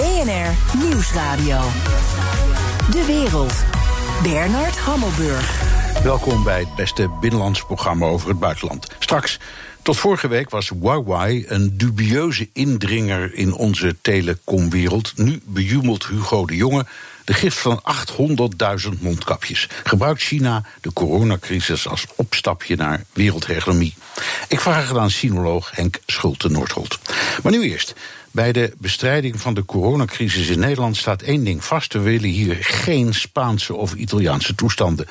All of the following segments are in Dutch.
BNR Nieuwsradio. De wereld. Bernard Hammelburg. Welkom bij het beste binnenlands programma over het buitenland. Straks, tot vorige week was Huawei een dubieuze indringer in onze telecomwereld. Nu bejubelt Hugo de Jonge de gift van 800.000 mondkapjes. Gebruikt China de coronacrisis als opstapje naar wereldhegemonie? Ik vraag het aan sinoloog Henk Schulte-Noordholt. Maar nu eerst. Bij de bestrijding van de coronacrisis in Nederland staat één ding vast. We willen hier geen Spaanse of Italiaanse toestanden.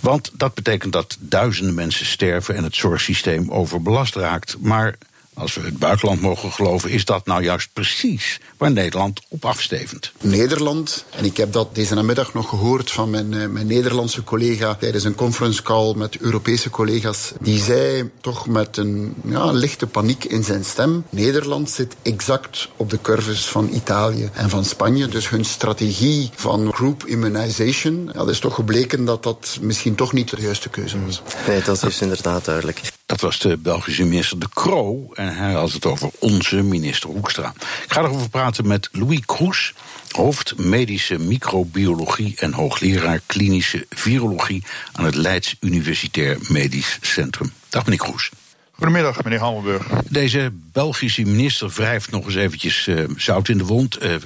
Want dat betekent dat duizenden mensen sterven en het zorgsysteem overbelast raakt. Maar als we het buitenland mogen geloven, is dat nou juist precies waar Nederland op afstevend. Nederland, en ik heb dat deze namiddag nog gehoord van mijn, eh, mijn Nederlandse collega tijdens een conference call met Europese collega's, die zei toch met een ja, lichte paniek in zijn stem: Nederland zit exact op de curves van Italië en van Spanje. Dus hun strategie van group immunization, ja, dat is toch gebleken dat dat misschien toch niet de juiste keuze was. Nee, dat is inderdaad duidelijk. Dat was de Belgische minister De Croo. En hij had het over onze minister Hoekstra. Ik ga erover praten met Louis Kroes, hoofd medische microbiologie en hoogleraar klinische virologie aan het Leids Universitair Medisch Centrum. Dag meneer Kroes. Goedemiddag, meneer Hammelburg. Deze Belgische minister wrijft nog eens eventjes uh, zout in de wond. Uh, uh,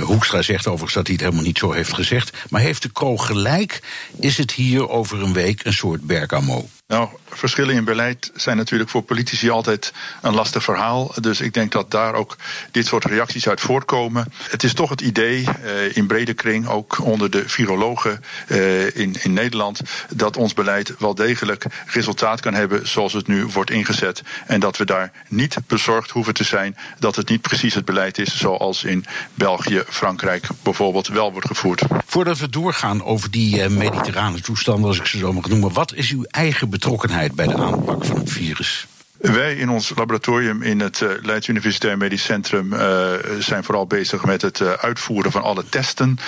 Hoekstra zegt overigens dat hij het helemaal niet zo heeft gezegd. Maar heeft de Kroog gelijk? Is het hier over een week een soort Bergamo? Nou, verschillen in beleid zijn natuurlijk voor politici altijd een lastig verhaal. Dus ik denk dat daar ook dit soort reacties uit voortkomen. Het is toch het idee uh, in brede kring, ook onder de virologen uh, in, in Nederland, dat ons beleid wel degelijk resultaat kan hebben zoals het nu wordt ingezet. En dat we daar niet bezorgd hoeven te zijn dat het niet precies het beleid is zoals in België, Frankrijk bijvoorbeeld wel wordt gevoerd. Voordat we doorgaan over die uh, mediterrane toestanden, als ik ze zo mag noemen, wat is uw eigen betrokkenheid bij de aanpak van het virus? Wij in ons laboratorium in het uh, Leids Universitair Medisch Centrum uh, zijn vooral bezig met het uh, uitvoeren van alle testen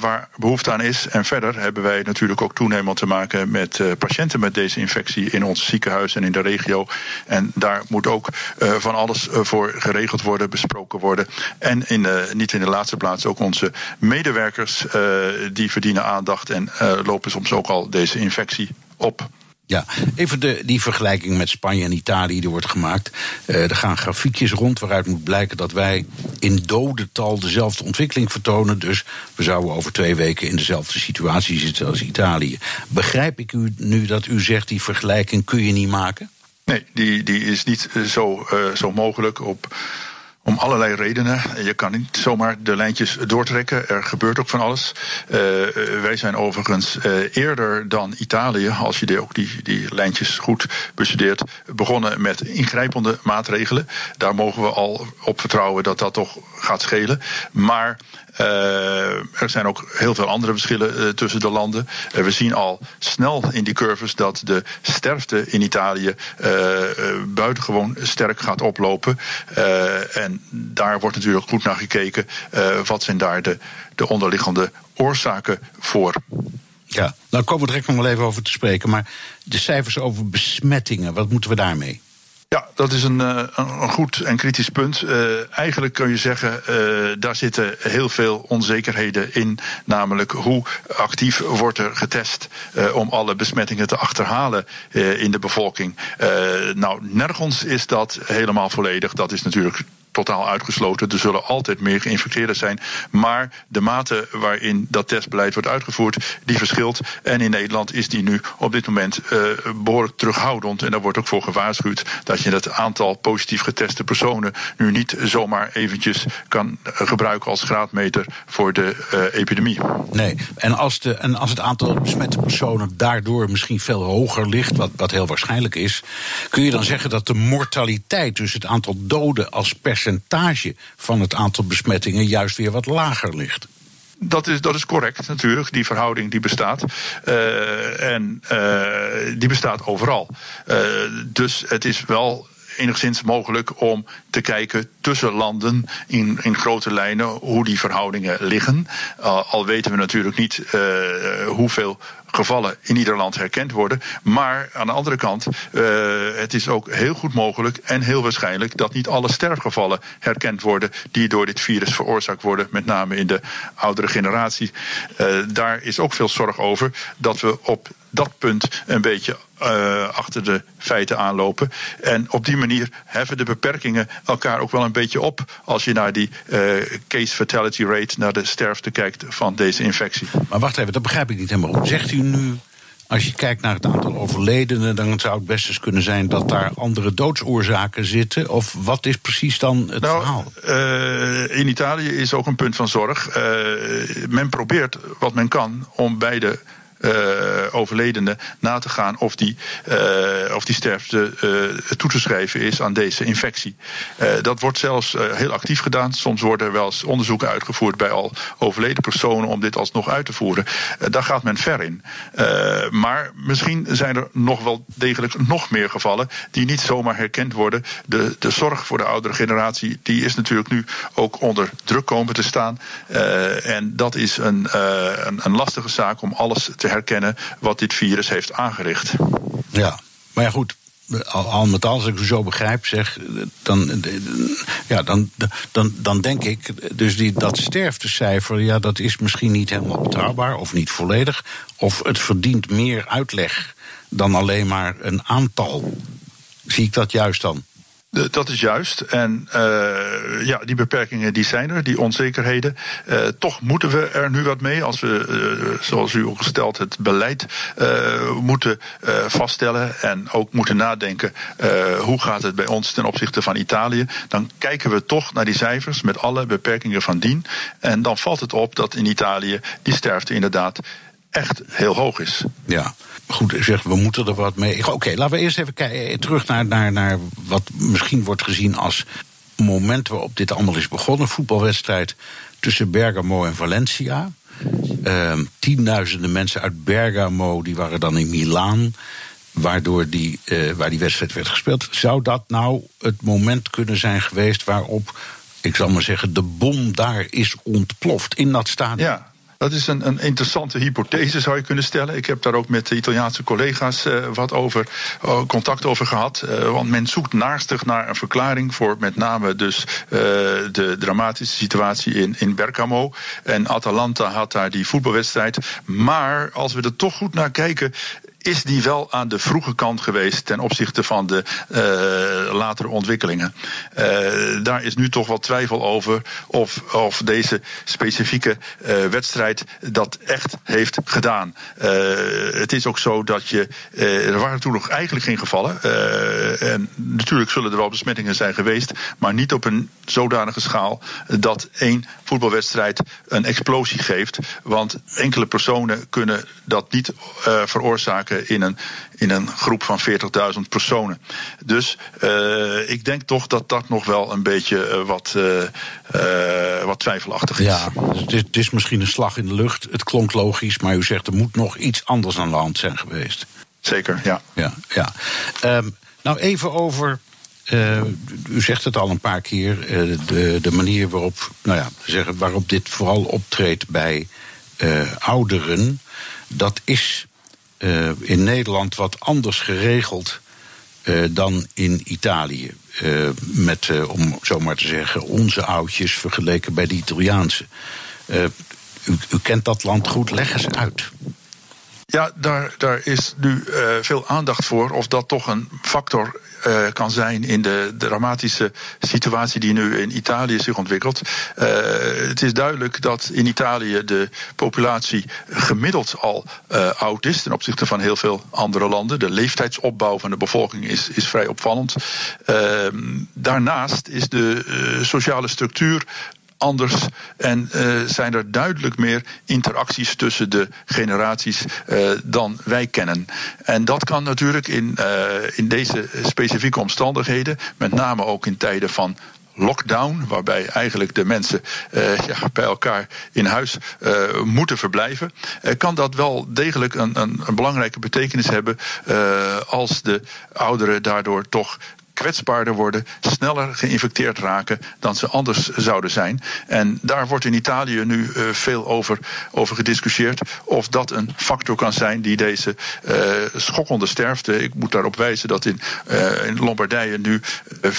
waar behoefte aan is. En verder hebben wij natuurlijk ook toenemend te maken met patiënten met deze infectie in ons ziekenhuis en in de regio. En daar moet ook van alles voor geregeld worden, besproken worden. En in niet in de laatste plaats ook onze medewerkers, die verdienen aandacht en lopen soms ook al deze infectie op. Ja, even de, die vergelijking met Spanje en Italië die wordt gemaakt. Uh, er gaan grafiekjes rond waaruit moet blijken dat wij in dodental dezelfde ontwikkeling vertonen. Dus we zouden over twee weken in dezelfde situatie zitten als Italië. Begrijp ik u nu dat u zegt die vergelijking kun je niet maken? Nee, die, die is niet zo, uh, zo mogelijk op om allerlei redenen. Je kan niet zomaar de lijntjes doortrekken. Er gebeurt ook van alles. Uh, wij zijn overigens uh, eerder dan Italië, als je die, ook die, die lijntjes goed bestudeert, begonnen met ingrijpende maatregelen. Daar mogen we al op vertrouwen dat dat toch gaat schelen. Maar er zijn ook heel veel andere verschillen uh, tussen de landen. Uh, we zien al snel in die curves dat de sterfte in Italië buitengewoon sterk gaat oplopen. en daar wordt natuurlijk goed naar gekeken. wat zijn daar de, de onderliggende oorzaken voor? Ja, nou komen we direct nog wel even over te spreken. Maar de cijfers over besmettingen, wat moeten we daarmee? Ja, dat is een, een goed en kritisch punt. Uh, eigenlijk kun je zeggen, uh, daar zitten heel veel onzekerheden in. Namelijk hoe actief wordt er getest om alle besmettingen te achterhalen in de bevolking. nou, nergens is dat helemaal volledig. Dat is natuurlijk totaal uitgesloten. Er zullen altijd meer geïnfecteerden zijn. Maar de mate waarin dat testbeleid wordt uitgevoerd, die verschilt. En in Nederland is die nu op dit moment uh, behoorlijk terughoudend. En daar wordt ook voor gewaarschuwd dat je het aantal positief geteste personen nu niet zomaar eventjes kan gebruiken als graadmeter voor de uh, epidemie. Nee, en als, de, en als het aantal besmette personen daardoor misschien veel hoger ligt, wat, wat heel waarschijnlijk is, kun je dan zeggen dat de mortaliteit, dus het aantal doden als percentage percentage van het aantal besmettingen juist weer wat lager ligt. Dat is, dat is correct natuurlijk, die verhouding die bestaat. Uh, en uh, die bestaat overal. Uh, dus het is wel enigszins mogelijk om te kijken tussen landen in, in grote lijnen hoe die verhoudingen liggen. Al weten we natuurlijk niet uh, hoeveel gevallen in ieder land herkend worden. Maar aan de andere kant, uh, het is ook heel goed mogelijk en heel waarschijnlijk dat niet alle sterfgevallen herkend worden die door dit virus veroorzaakt worden, met name in de oudere generatie. Uh, daar is ook veel zorg over dat we op dat punt een beetje uh, achter de feiten aanlopen. En op die manier heffen de beperkingen elkaar ook wel een beetje op. als je naar die case fatality rate, naar de sterfte kijkt van deze infectie. Maar wacht even, dat begrijp ik niet helemaal. Zegt u nu. Als je kijkt naar het aantal overledenen, dan zou het best eens kunnen zijn dat daar andere doodsoorzaken zitten. Of wat is precies dan het nou, verhaal? Uh, in Italië is ook een punt van zorg. men probeert wat men kan om bij de uh, overledenen na te gaan of die, uh, of die sterfte uh, toe te schrijven is aan deze infectie. dat wordt zelfs heel actief gedaan. Soms worden er wel eens onderzoeken uitgevoerd bij al overleden personen om dit alsnog uit te voeren. daar gaat men ver in. maar misschien zijn er nog wel degelijk nog meer gevallen die niet zomaar herkend worden. De, de zorg voor de oudere generatie die is natuurlijk nu ook onder druk komen te staan. en dat is een, een, een lastige zaak om alles te herkennen wat dit virus heeft aangericht. Ja, maar ja goed, al met al, als ik u zo begrijp, zeg, dan, ja, dan, dan, dan denk ik, dus die, dat sterftecijfer, ja, dat is misschien niet helemaal betrouwbaar of niet volledig, of het verdient meer uitleg dan alleen maar een aantal. Zie ik dat juist dan? Dat is juist. En uh, ja, die beperkingen die zijn er, die onzekerheden. Uh, toch moeten we er nu wat mee. Als we, uh, zoals u ook gesteld, het beleid moeten vaststellen. En ook moeten nadenken hoe gaat het bij ons ten opzichte van Italië. Dan kijken we toch naar die cijfers met alle beperkingen van dien. En dan valt het op dat in Italië die sterfte inderdaad echt heel hoog is. Ja. Goed, zeg, we moeten er wat mee. Oké, laten we eerst even kijken, terug naar, naar, naar wat misschien wordt gezien als moment waarop dit allemaal is begonnen. Voetbalwedstrijd tussen Bergamo en Valencia. Uh, tienduizenden mensen uit Bergamo die waren dan in Milaan. Waardoor die, uh, waar die wedstrijd werd gespeeld. Zou dat nou het moment kunnen zijn geweest waarop, ik zal maar zeggen, de bom daar is ontploft in dat stadion? Ja, dat is een, een, interessante hypothese, zou je kunnen stellen. Ik heb daar ook met de Italiaanse collega's uh, wat over, uh, contact over gehad. Uh, want men zoekt naastig naar een verklaring voor met name dus de dramatische situatie in, in Bergamo. En Atalanta had daar die voetbalwedstrijd. Maar als we er toch goed naar kijken, is die wel aan de vroege kant geweest ten opzichte van de uh, latere ontwikkelingen. Uh, daar is nu toch wat twijfel over of, of deze specifieke uh, wedstrijd dat echt heeft gedaan. het is ook zo dat je. er waren toen nog eigenlijk geen gevallen. en natuurlijk zullen er wel besmettingen zijn geweest, maar niet op een zodanige schaal dat één voetbalwedstrijd een explosie geeft. Want enkele personen kunnen dat niet veroorzaken in een, in een groep van 40.000 personen. Dus uh, ik denk toch dat dat nog wel een beetje uh, wat, uh, wat twijfelachtig is. Ja, het is, het is misschien een slag in de lucht. Het klonk logisch, maar u zegt er moet nog iets anders aan de hand zijn geweest. Zeker, ja. ja, ja. Um, nou, even over. Uh, u zegt het al een paar keer, uh, de, de manier waarop, nou ja, zeggen, waarop dit vooral optreedt bij uh, ouderen. Dat is uh, in Nederland wat anders geregeld uh, dan in Italië. Uh, met, om zo maar te zeggen, onze oudjes vergeleken bij de Italiaanse. U, u, kent dat land goed, leg eens uit. Ja, daar, daar is nu veel aandacht voor of dat toch een factor uh, kan zijn in de dramatische situatie die nu in Italië zich ontwikkelt. Uh, het is duidelijk dat in Italië de populatie gemiddeld al uh, oud is ten opzichte van heel veel andere landen. De leeftijdsopbouw van de bevolking is, is vrij opvallend. daarnaast is de sociale structuur anders en uh, zijn er duidelijk meer interacties tussen de generaties uh, dan wij kennen. En dat kan natuurlijk in, uh, in deze specifieke omstandigheden, met name ook in tijden van lockdown, waarbij eigenlijk de mensen bij elkaar in huis moeten verblijven, kan dat wel degelijk een, een, een belangrijke betekenis hebben als de ouderen daardoor toch kwetsbaarder worden, sneller geïnfecteerd raken dan ze anders zouden zijn. En daar wordt in Italië nu veel over, over gediscussieerd. Of dat een factor kan zijn die deze schokkende sterfte. Ik moet daarop wijzen dat in, in Lombardije nu 14%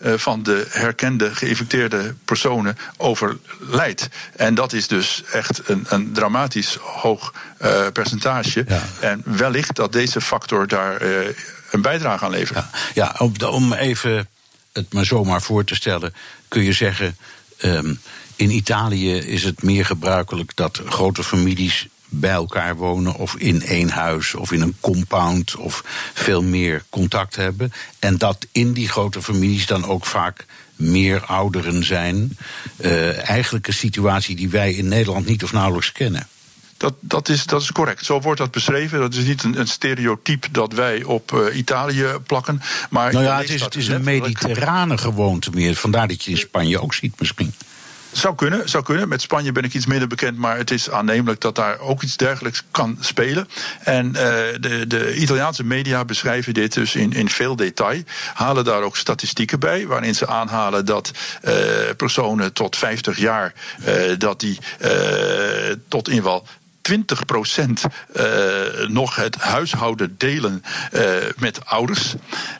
van de herkende geïnfecteerde personen overlijdt. En dat is dus echt een, een dramatisch hoog uh, percentage. En wellicht dat deze factor daar uh, een bijdrage aan levert. Ja, om, even het maar zomaar voor te stellen, kun je zeggen. Um, in Italië is het meer gebruikelijk dat grote families bij elkaar wonen of in één huis of in een compound of veel meer contact hebben. En dat in die grote families dan ook vaak meer ouderen zijn. Uh, eigenlijk een situatie die wij in Nederland niet of nauwelijks kennen. Dat, dat, is, dat is correct. Zo wordt dat beschreven. Dat is niet een, een stereotype dat wij op uh, Italië plakken. Maar nou ja, het is, het is een mediterrane gewoonte meer. Vandaar dat je in Spanje ook ziet misschien. Zou kunnen, zou kunnen. Met Spanje ben ik iets minder bekend, maar het is aannemelijk dat daar ook iets dergelijks kan spelen. En uh, de, de Italiaanse media beschrijven dit dus in, in veel detail. Halen daar ook statistieken bij, waarin ze aanhalen dat uh, personen tot 50 jaar, uh, dat die tot in wel 20 procent uh, nog het huishouden delen uh, met ouders.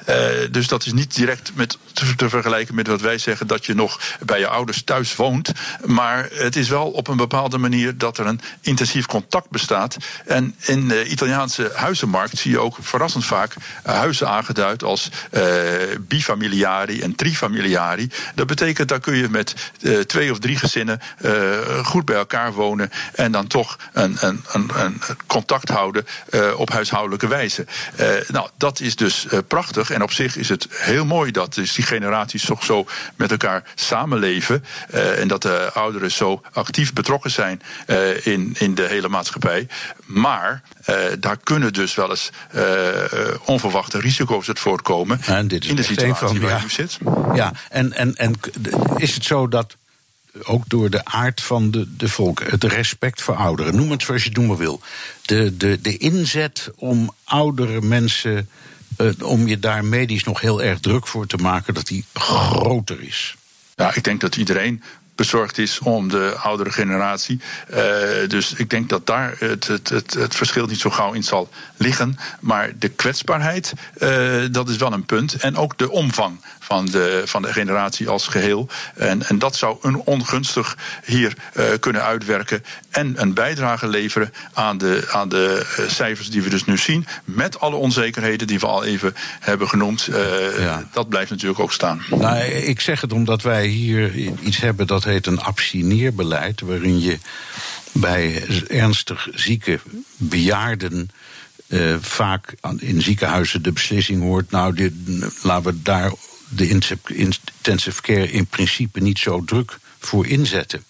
Uh, dus dat is niet direct met, te, te, vergelijken met wat wij zeggen dat je nog bij je ouders thuis woont. Maar het is wel op een bepaalde manier dat er een intensief contact bestaat. En in de Italiaanse huizenmarkt zie je ook verrassend vaak huizen aangeduid als bifamiliari en trifamiliari. Dat betekent dat kun je met twee of drie gezinnen goed bij elkaar wonen en dan toch een een, een, een contact houden uh, op huishoudelijke wijze. Uh, nou, dat is dus uh, prachtig. En op zich is het heel mooi dat dus die generaties toch zo met elkaar samenleven. en dat de ouderen zo actief betrokken zijn in, in de hele maatschappij. Maar daar kunnen dus wel eens onverwachte risico's uit voortkomen. En dit is in de situatie van, waar ja. je nu zit. Ja, en, en, en is het zo dat ook door de aard van de, de volk, het respect voor ouderen, noem het zoals je het noemen wil. De, de, de inzet om oudere mensen, uh, om je daar medisch nog heel erg druk voor te maken, dat die groter is. Ja, ik denk dat iedereen bezorgd is om de oudere generatie. Uh, dus ik denk dat daar het, het, het, het, verschil niet zo gauw in zal liggen. Maar de kwetsbaarheid, uh, dat is wel een punt. En ook de omvang van de, van de generatie als geheel. En, en dat zou een ongunstig hier uh, kunnen uitwerken. En een bijdrage leveren aan de, aan de cijfers die we dus nu zien. Met alle onzekerheden die we al even hebben genoemd. Ja. Dat blijft natuurlijk ook staan. Nou, ik zeg het omdat wij hier iets hebben dat heet een abstineerbeleid, waarin je bij ernstig zieke bejaarden uh, vaak in ziekenhuizen de beslissing hoort: nou, dit, laten we daar de intensive care in principe niet zo druk voor inzetten.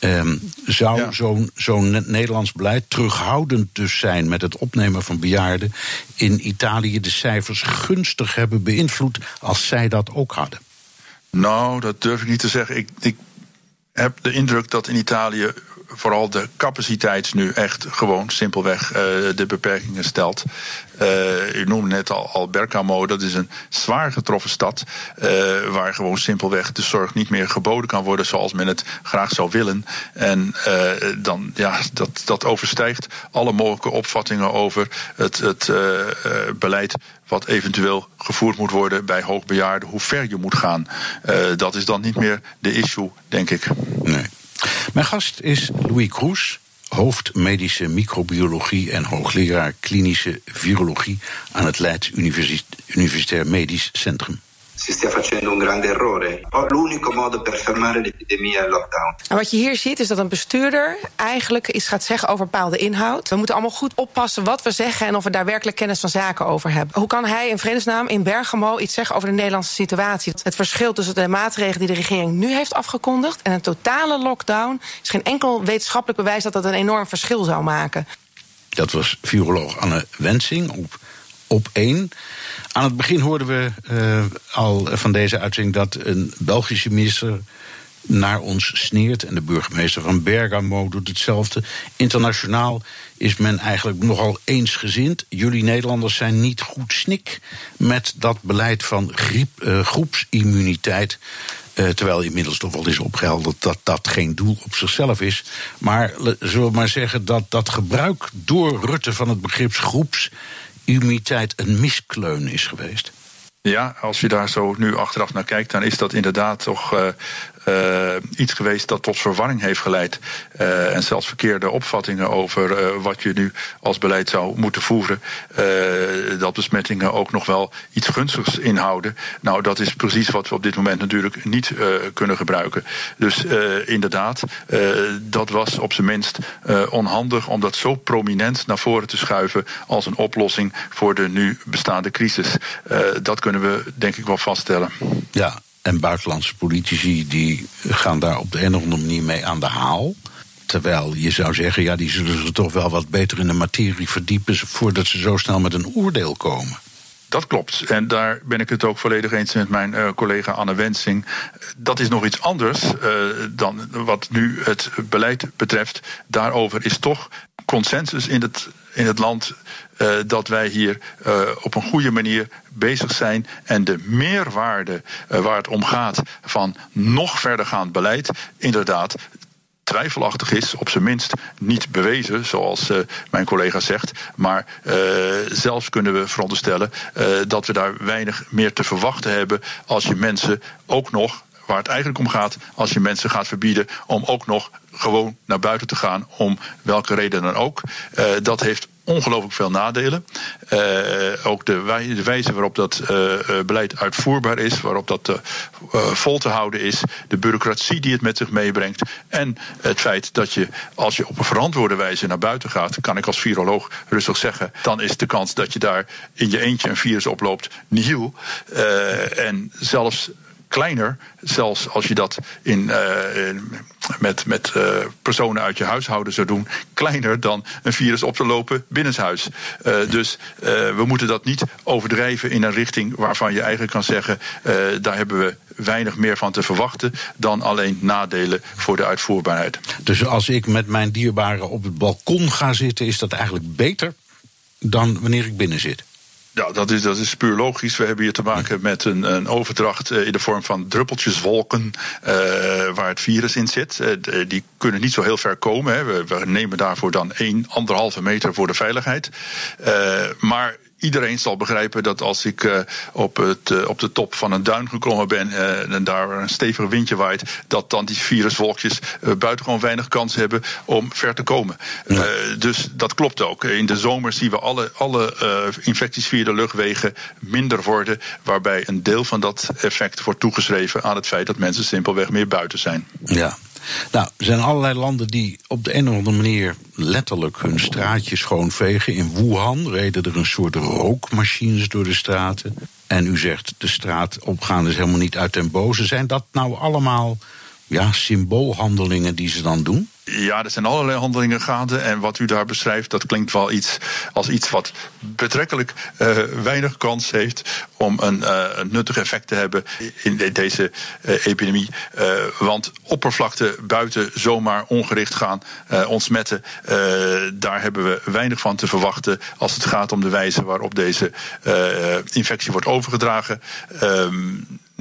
Um, zou ja. zo'n zo'n Nederlands beleid terughoudend dus zijn met het opnemen van bejaarden in Italië de cijfers gunstig hebben beïnvloed als zij dat ook hadden? Nou, dat durf ik niet te zeggen. Ik, ik heb de indruk dat in Italië vooral de capaciteit nu echt gewoon simpelweg uh, de beperkingen stelt. Uh, u noemde net al, al Bergamo, dat is een zwaar getroffen stad. Uh, waar gewoon simpelweg de zorg niet meer geboden kan worden zoals men het graag zou willen. En dan, ja, dat, dat overstijgt alle mogelijke opvattingen over het, het beleid wat eventueel gevoerd moet worden bij hoogbejaarden, hoe ver je moet gaan. dat is dan niet meer de issue, denk ik. Nee. Mijn gast is Louis Kroes, hoofd medische microbiologie en hoogleraar klinische virologie aan het Leids Universitair Medisch Centrum. Si stia facendo un grande errore. L'unico modo per fermare l'epidemia è il lockdown. En wat je hier ziet is dat een bestuurder eigenlijk iets gaat zeggen over bepaalde inhoud. We moeten allemaal goed oppassen wat we zeggen en of we daar werkelijk kennis van zaken over hebben. Hoe kan hij in vredesnaam in Bergamo iets zeggen over de Nederlandse situatie? Het verschil tussen de maatregelen die de regering nu heeft afgekondigd en een totale lockdown is geen enkel wetenschappelijk bewijs dat dat een enorm verschil zou maken. Dat was viroloog Anne Wensing op, op één. Aan het begin hoorden we uh, al van deze uitzending dat een Belgische minister naar ons sneert. En de burgemeester van Bergamo doet hetzelfde. Internationaal is men eigenlijk nogal eensgezind. Jullie Nederlanders zijn niet goed snik met dat beleid van griep, uh, groepsimmuniteit. Uh, terwijl inmiddels toch wel is opgehelderd dat dat geen doel op zichzelf is. Maar zullen we maar zeggen dat dat gebruik door Rutte van het begrip groepsimmuniteit een miskleun is geweest? Ja, als je daar zo nu achteraf naar kijkt, dan is dat inderdaad toch uh, uh, iets geweest dat tot verwarring heeft geleid. Uh, en zelfs verkeerde opvattingen over wat je nu als beleid zou moeten voeren. dat besmettingen ook nog wel iets gunstigs inhouden. Nou, dat is precies wat we op dit moment natuurlijk niet kunnen gebruiken. Dus inderdaad, dat was op zijn minst onhandig om dat zo prominent naar voren te schuiven als een oplossing voor de nu bestaande crisis. dat kunnen we denk ik wel vaststellen. Ja, en buitenlandse politici die gaan daar op de een of andere manier mee aan de haal. Terwijl je zou zeggen, ja, die zullen zich toch wel wat beter in de materie verdiepen voordat ze zo snel met een oordeel komen. Dat klopt. En daar ben ik het ook volledig eens met mijn uh, collega Anne Wensing. Dat is nog iets anders uh, dan wat nu het beleid betreft. Daarover is toch consensus in het, in het land uh, dat wij hier op een goede manier bezig zijn. En de meerwaarde waar het om gaat van nog verdergaand beleid, inderdaad twijfelachtig is, op zijn minst niet bewezen, zoals mijn collega zegt. Maar uh, zelfs kunnen we veronderstellen dat we daar weinig meer te verwachten hebben als je mensen ook nog waar het eigenlijk om gaat, als je mensen gaat verbieden om ook nog gewoon naar buiten te gaan, om welke reden dan ook. Dat heeft ongelooflijk veel nadelen. Uh, ook de, wij, de, wijze waarop dat uh, beleid uitvoerbaar is, waarop dat vol te houden is, de bureaucratie die het met zich meebrengt en het feit dat je, als je op een verantwoorde wijze naar buiten gaat, kan ik als viroloog rustig zeggen, dan is de kans dat je daar in je eentje een virus oploopt nihil. en zelfs kleiner, zelfs als je dat in, uh, met, met uh, personen uit je huishouden zou doen, kleiner dan een virus op te lopen binnenshuis. Uh, dus we moeten dat niet overdrijven in een richting waarvan je eigenlijk kan zeggen, daar hebben we weinig meer van te verwachten dan alleen nadelen voor de uitvoerbaarheid. Dus als ik met mijn dierbaren op het balkon ga zitten, is dat eigenlijk beter dan wanneer ik binnen zit? Ja, dat is, dat is puur logisch. We hebben hier te maken met een, een overdracht eh, in de vorm van druppeltjeswolken uh, waar het virus in zit. Uh, die kunnen niet zo heel ver komen. Hè. We, we, nemen daarvoor dan 1, anderhalve meter voor de veiligheid. Uh, maar iedereen zal begrijpen dat als ik uh, op, het, uh, op de top van een duin geklommen ben uh, en daar een stevig windje waait, dat dan die viruswolkjes buitengewoon weinig kans hebben om ver te komen. Ja. dus dat klopt ook. In de zomer zien we alle, alle infecties via de luchtwegen minder worden, waarbij een deel van dat effect wordt toegeschreven aan het feit dat mensen simpelweg meer buiten zijn. Ja, nou, er zijn allerlei landen die op de een of andere manier letterlijk hun straatjes schoonvegen. In Wuhan reden er een soort rookmachines door de straten. En u zegt de straat opgaan is helemaal niet uit den boze. Zijn dat nou allemaal ja, symboolhandelingen die ze dan doen? Ja, er zijn allerlei handelingen gaande. En wat u daar beschrijft, dat klinkt wel iets als iets wat betrekkelijk uh, weinig kans heeft om een, uh, een, nuttig effect te hebben in de, deze uh, epidemie. want oppervlakte buiten zomaar ongericht gaan ontsmetten, daar hebben we weinig van te verwachten als het gaat om de wijze waarop deze infectie wordt overgedragen. Ehm,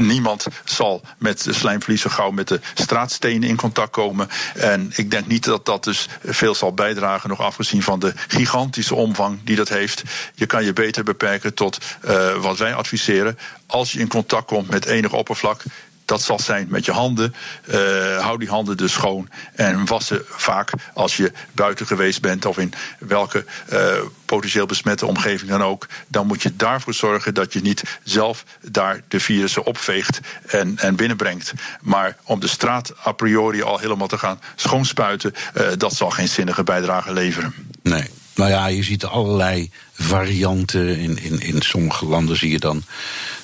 niemand zal met de slijmvlies gauw met de straatstenen in contact komen. En ik denk niet dat dat dus veel zal bijdragen, nog afgezien van de gigantische omvang die dat heeft. Je kan je beter beperken tot uh, wat wij adviseren. Als je in contact komt met enig oppervlak, dat zal zijn met je handen. Uh, hou die handen dus schoon. En wassen vaak als je buiten geweest bent of in welke uh, potentieel besmette omgeving dan ook. Dan moet je daarvoor zorgen dat je niet zelf daar de virussen opveegt en, en binnenbrengt. Maar om de straat a priori al helemaal te gaan schoonspuiten, uh, dat zal geen zinnige bijdrage leveren. Nee. Nou ja, je ziet allerlei varianten. In, in, in sommige landen zie je dan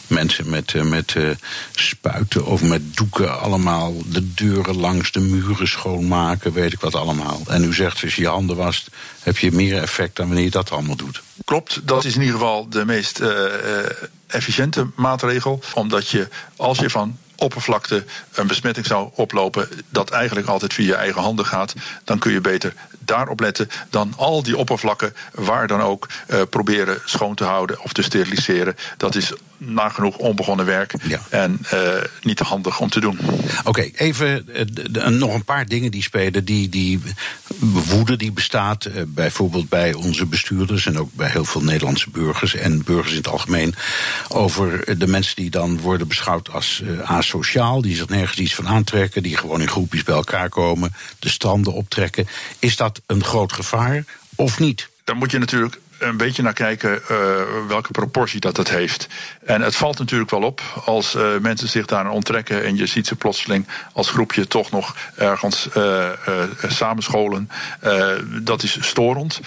mensen met, uh, met uh, spuiten of met doeken allemaal de deuren langs de muren schoonmaken, weet ik wat allemaal. En u zegt, als je je handen wast, heb je meer effect dan wanneer je dat allemaal doet. Klopt, dat is in ieder geval de meest uh, efficiënte maatregel. Omdat je, als je van oppervlakte een besmetting zou oplopen, dat eigenlijk altijd via je eigen handen gaat, dan kun je beter daarop letten dan al die oppervlakken waar dan ook proberen schoon te houden of te steriliseren. Dat is nagenoeg onbegonnen werk en uh, niet handig om te doen. Oké, even uh, nog een paar dingen die spelen. Die, die woede die bestaat uh, bijvoorbeeld bij onze bestuurders en ook bij heel veel Nederlandse burgers en burgers in het algemeen over de mensen die dan worden beschouwd als asociaal, die zich nergens iets van aantrekken, die gewoon in groepjes bij elkaar komen, de stranden optrekken. Is dat een groot gevaar of niet? Dan moet je natuurlijk een beetje naar kijken uh, welke proportie dat het heeft. En het valt natuurlijk wel op als uh, mensen zich daar onttrekken en je ziet ze plotseling als groepje toch nog ergens uh, samenscholen. dat is storend.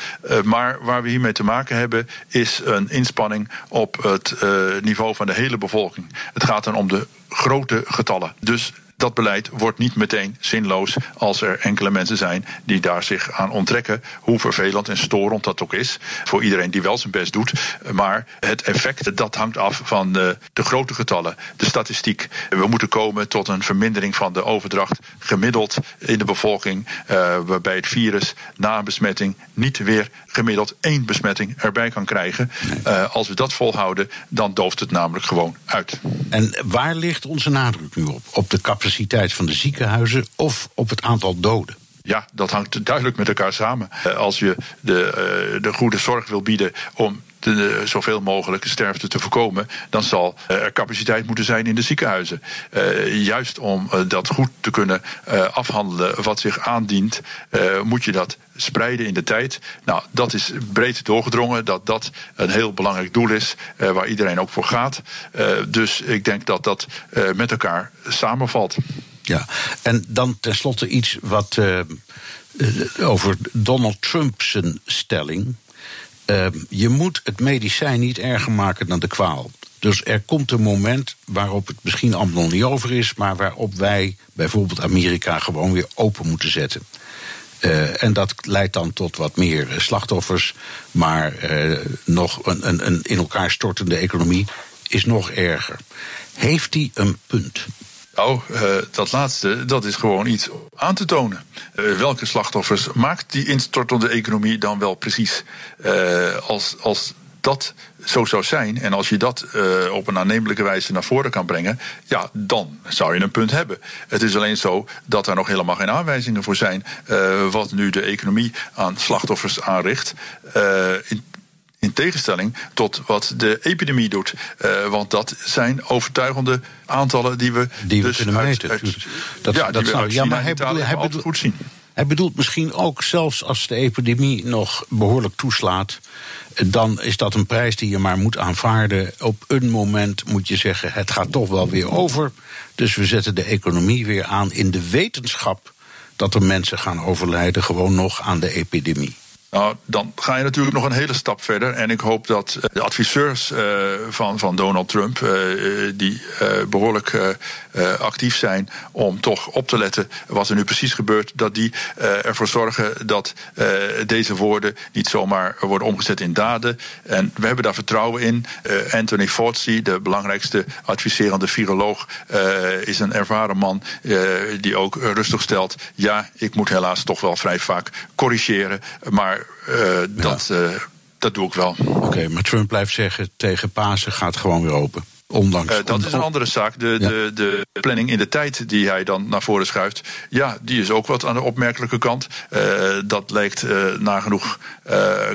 maar waar we hiermee te maken hebben is een inspanning op het niveau van de hele bevolking. Het gaat dan om de grote getallen. Dus dat beleid wordt niet meteen zinloos als er enkele mensen zijn die daar zich aan onttrekken. Hoe vervelend en storend dat ook is voor iedereen die wel zijn best doet. Maar het effect dat hangt af van de, de grote getallen, de statistiek. We moeten komen tot een vermindering van de overdracht gemiddeld in de bevolking, uh, waarbij het virus na een besmetting niet weer gemiddeld één besmetting erbij kan krijgen. Uh, als we dat volhouden, dan dooft het namelijk gewoon uit. En waar ligt onze nadruk nu op? Op de capaciteit van de ziekenhuizen of op het aantal doden? Ja, dat hangt duidelijk met elkaar samen. Eh, als je de, uh, de goede zorg wil bieden om zoveel mogelijk sterfte te voorkomen, dan zal er capaciteit moeten zijn in de ziekenhuizen. Uh, juist om uh, dat goed te kunnen afhandelen wat zich aandient, moet je dat spreiden in de tijd. Nou, dat is breed doorgedrongen dat dat een heel belangrijk doel is waar iedereen ook voor gaat. dus ik denk dat dat met elkaar samenvalt. Ja, en dan tenslotte iets wat over Donald Trump zijn stelling. Uh, je moet het medicijn niet erger maken dan de kwaal. Dus er komt een moment waarop het misschien allemaal nog niet over is, maar waarop wij bijvoorbeeld Amerika gewoon weer open moeten zetten. Uh, en dat leidt dan tot wat meer slachtoffers, maar uh, nog een, een, een in elkaar stortende economie is nog erger. Heeft hij een punt? Nou, uh, dat laatste, dat is gewoon iets aan te tonen. Uh, welke slachtoffers maakt die instortende economie dan wel precies? Uh, als, als dat zo zou zijn, en als je dat op een aannemelijke wijze naar voren kan brengen, ja, dan zou je een punt hebben. Het is alleen zo dat er nog helemaal geen aanwijzingen voor zijn wat nu de economie aan slachtoffers aanricht. In in tegenstelling tot wat de epidemie doet. Uh, want dat zijn overtuigende aantallen die we, die we dus kunnen uit, meten. Uit, dat, ja, dat zou, ja, maar hij bedoelt, hij bedoelt, goed zien. Hij bedoelt misschien ook, zelfs als de epidemie nog behoorlijk toeslaat, dan is dat een prijs die je maar moet aanvaarden. Op een moment moet je zeggen: het gaat toch wel weer over. Dus we zetten de economie weer aan in de wetenschap dat er mensen gaan overlijden, gewoon nog aan de epidemie. Nou, dan ga je natuurlijk nog een hele stap verder. En ik hoop dat de adviseurs uh, van, van Donald Trump, uh, die behoorlijk actief zijn om toch op te letten wat er nu precies gebeurt, dat die ervoor zorgen dat deze woorden niet zomaar worden omgezet in daden. En we hebben daar vertrouwen in. Anthony Fauci, de belangrijkste adviserende viroloog, is een ervaren man die ook rustig stelt. Ja, ik moet helaas toch wel vrij vaak corrigeren, maar uh, dat, ja. uh, dat doe ik wel. Oké, okay, maar Trump blijft zeggen: tegen Pasen gaat gewoon weer open. Ondanks, uh, dat is een andere zaak. De, ja. de, de planning in de tijd die hij dan naar voren schuift, ja, die is ook wat aan de opmerkelijke kant. Uh, dat lijkt uh, nagenoeg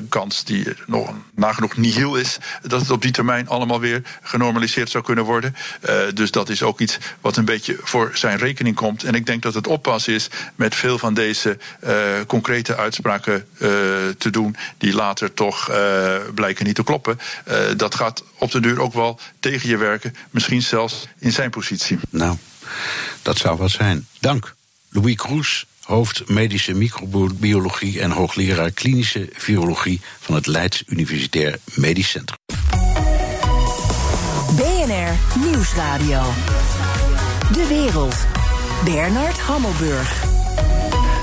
kans die nog nagenoeg nihil is, dat het op die termijn allemaal weer genormaliseerd zou kunnen worden. dus dat is ook iets wat een beetje voor zijn rekening komt. En ik denk dat het oppas is met veel van deze concrete uitspraken te doen, die later toch blijken niet te kloppen. dat gaat op de duur ook wel tegen je werken, misschien zelfs in zijn positie. Nou, dat zou wat zijn. Dank. Louis Kroes, hoofd medische microbiologie en hoogleraar klinische virologie van het Leids Universitair Medisch Centrum. BNR Nieuwsradio. De wereld. Bernard Hammelburg.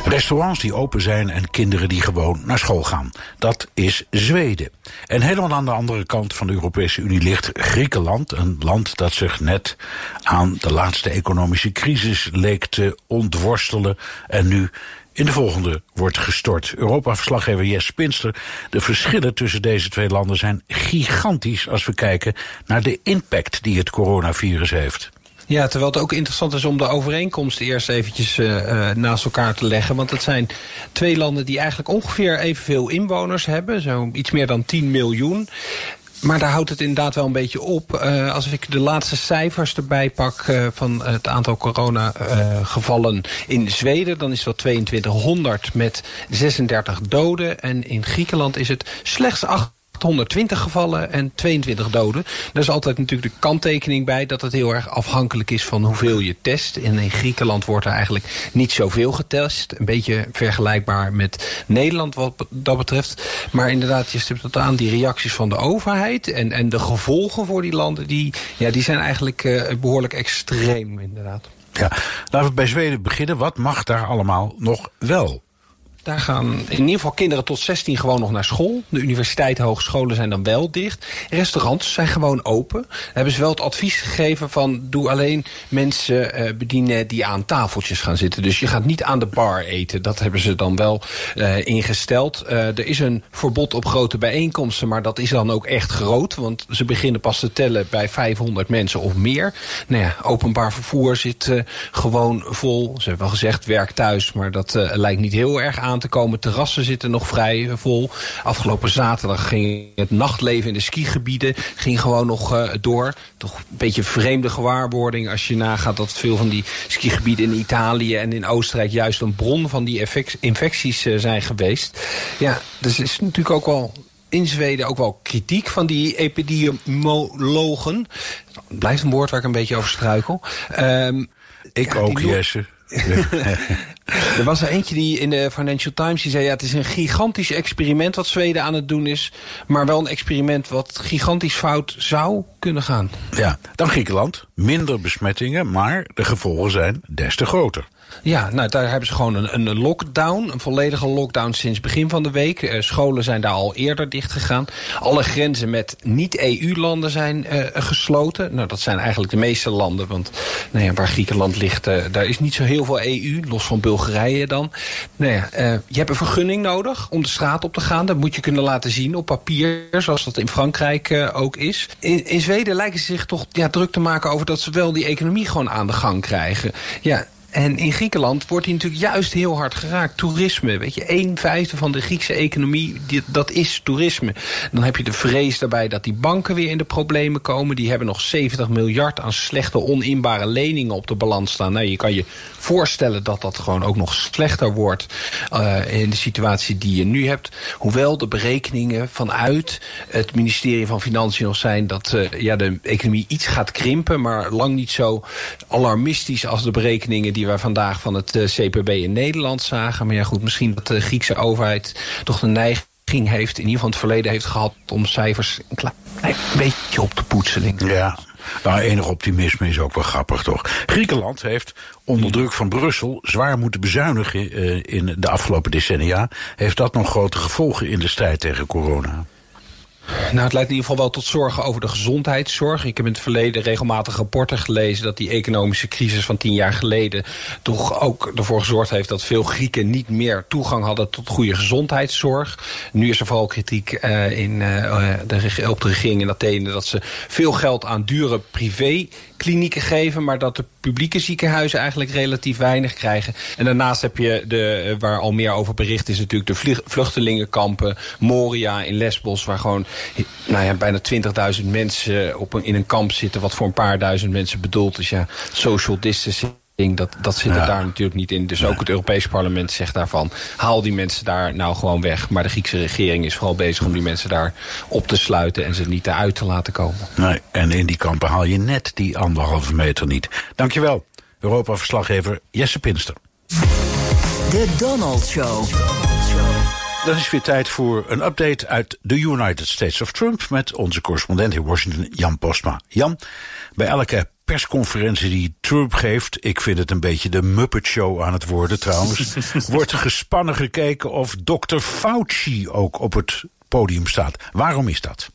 Restaurants die open zijn en kinderen die gewoon naar school gaan. Dat is Zweden. En helemaal aan de andere kant van de Europese Unie ligt Griekenland. Een land dat zich net aan de laatste economische crisis leek te ontworstelen. En nu in de volgende wordt gestort. Europa-verslaggever Jes Spinster. De verschillen tussen deze twee landen zijn gigantisch als we kijken naar de impact die het coronavirus heeft. Ja, terwijl het ook interessant is om de overeenkomst eerst eventjes uh, naast elkaar te leggen. Want het zijn twee landen die eigenlijk ongeveer evenveel inwoners hebben. Zo iets meer dan 10 miljoen. Maar daar houdt het inderdaad wel een beetje op. Uh, als ik de laatste cijfers erbij pak van het aantal coronagevallen in Zweden... dan is dat 2200 met 36 doden. En in Griekenland is het slechts 8 120 gevallen en 22 doden. Daar is altijd natuurlijk de kanttekening bij dat het heel erg afhankelijk is van hoeveel je test. En in Griekenland wordt er eigenlijk niet zoveel getest. Een beetje vergelijkbaar met Nederland wat dat betreft. Maar inderdaad, je stipt het aan, die reacties van de overheid en, en de gevolgen voor die landen, die, ja, die zijn eigenlijk uh, behoorlijk extreem inderdaad. Ja, laten we bij Zweden beginnen. Wat mag daar allemaal nog wel? Daar gaan in ieder geval kinderen tot 16 gewoon nog naar school. De universiteiten, hogescholen zijn dan wel dicht. Restaurants zijn gewoon open. Daar hebben ze wel het advies gegeven van... doe alleen mensen uh, bedienen die aan tafeltjes gaan zitten. Dus je gaat niet aan de bar eten. Dat hebben ze dan wel uh, ingesteld. Uh, er is een verbod op grote bijeenkomsten... maar dat is dan ook echt groot. Want ze beginnen pas te tellen bij 500 mensen of meer. Nou ja, openbaar vervoer zit gewoon vol. Ze hebben wel gezegd, werk thuis. Maar dat lijkt niet heel erg aan aan te komen. Terrassen zitten nog vrij vol. Afgelopen zaterdag ging het nachtleven in de skigebieden ging gewoon nog uh, door. Toch een beetje vreemde gewaarwording als je nagaat dat veel van die skigebieden in Italië en in Oostenrijk juist een bron van die infecties uh, zijn geweest. Ja, dus is natuurlijk ook wel in Zweden ook wel kritiek van die epidemiologen. Blijft een woord waar ik een beetje over struikel. Um, ik ja, ook, Jesse. er was er eentje die in de Financial Times die zei... ja, het is een gigantisch experiment wat Zweden aan het doen is... maar wel een experiment wat gigantisch fout zou kunnen gaan. Ja, dan Griekenland. Minder besmettingen, maar de gevolgen zijn des te groter. Ja, nou, daar hebben ze gewoon een, een lockdown. Een volledige lockdown sinds begin van de week. Uh, scholen zijn daar al eerder dicht gegaan. Alle grenzen met niet-EU-landen zijn uh, gesloten. Nou, dat zijn eigenlijk de meeste landen. Want nou waar Griekenland ligt, uh, daar is niet zo heel veel EU. Los van Bulgarije dan. Nou ja, je hebt een vergunning nodig om de straat op te gaan. Dat moet je kunnen laten zien op papier. Zoals dat in Frankrijk ook is. In, in Zweden lijken ze zich toch ja, druk te maken over dat ze wel die economie gewoon aan de gang krijgen. Ja, en in Griekenland wordt hij natuurlijk juist heel hard geraakt. Toerisme, weet je, een vijfde van de Griekse economie, dat is toerisme. Dan heb je de vrees daarbij dat die banken weer in de problemen komen. Die hebben nog 70 miljard aan slechte, oninbare leningen op de balans staan. Nou, je kan je voorstellen dat dat gewoon ook nog slechter wordt uh, in de situatie die je nu hebt. Hoewel de berekeningen vanuit het ministerie van Financiën nog zijn dat uh, ja, de economie iets gaat krimpen, maar lang niet zo alarmistisch als de berekeningen die die wij vandaag van het eh, CPB in Nederland zagen. Maar ja goed, misschien dat de Griekse overheid toch de neiging heeft... in ieder geval het verleden heeft gehad om cijfers een klein beetje op te poetsen. Ja, nou, enig optimisme is ook wel grappig, toch? Griekenland heeft onder druk van Brussel zwaar moeten bezuinigen uh, in de afgelopen decennia. Heeft dat nog grote gevolgen in de strijd tegen corona? Nou, het leidt in ieder geval wel tot zorgen over de gezondheidszorg. Ik heb in het verleden regelmatig rapporten gelezen... dat die economische crisis van tien jaar geleden... toch ook ervoor gezorgd heeft dat veel Grieken niet meer toegang hadden... tot goede gezondheidszorg. Nu is er vooral kritiek uh, in, uh, de, op de regering in Athene... dat ze veel geld aan dure privé klinieken geven... maar dat de publieke ziekenhuizen eigenlijk relatief weinig krijgen. En daarnaast heb je, de, waar al meer over bericht is... natuurlijk de vluchtelingenkampen, Moria in Lesbos... waar gewoon nou ja, bijna 20.000 mensen op een, in een kamp zitten... wat voor een paar duizend mensen bedoeld is. Ja, social distancing dat, dat zit er daar natuurlijk niet in. Dus ook het Europees parlement zegt daarvan... haal die mensen daar nou gewoon weg. Maar de Griekse regering is vooral bezig om die mensen daar op te sluiten... en ze niet eruit te laten komen. Nee, en in die kampen haal je net die anderhalve meter niet. Dankjewel, Europa-verslaggever Jesse Pinster. De Donald Show. Dan is weer tijd voor een update uit de United States of Trump... met onze correspondent in Washington, Jan Postma. Jan, bij elke persconferentie die Trump geeft, ik vind het een beetje de Muppet Show aan het worden trouwens, wordt gespannen gekeken of Dr. Fauci ook op het podium staat. Waarom is dat?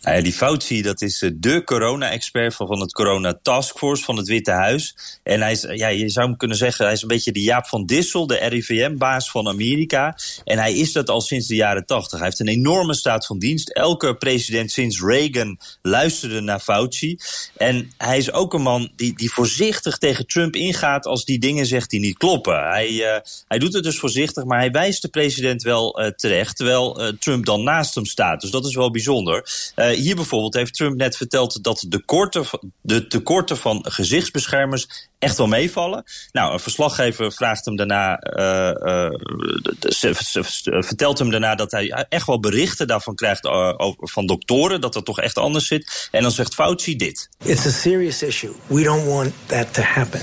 Nou ja, die Fauci, dat is eh, de corona-expert van, van het Corona Taskforce van het Witte Huis. En hij is, ja, je zou hem kunnen zeggen, hij is een beetje de Jaap van Dissel, de RIVM-baas van Amerika. En hij is dat al sinds de jaren tachtig. Hij heeft een enorme staat van dienst. Elke president sinds Reagan luisterde naar Fauci. En hij is ook een man die, die voorzichtig tegen Trump ingaat als die dingen zegt die niet kloppen. Hij, uh, hij doet het dus voorzichtig, maar hij wijst de president wel terecht, terwijl Trump dan naast hem staat. Dus dat is wel bijzonder. Uh, hier bijvoorbeeld heeft Trump net verteld dat de, de tekorten van gezichtsbeschermers echt wel meevallen. Nou, een verslaggever vraagt hem daarna, uh, uh, vertelt hem daarna dat hij echt wel berichten daarvan krijgt van doktoren, dat dat toch echt anders zit. En dan zegt Fauci dit. It's a serious issue. We don't want that to happen.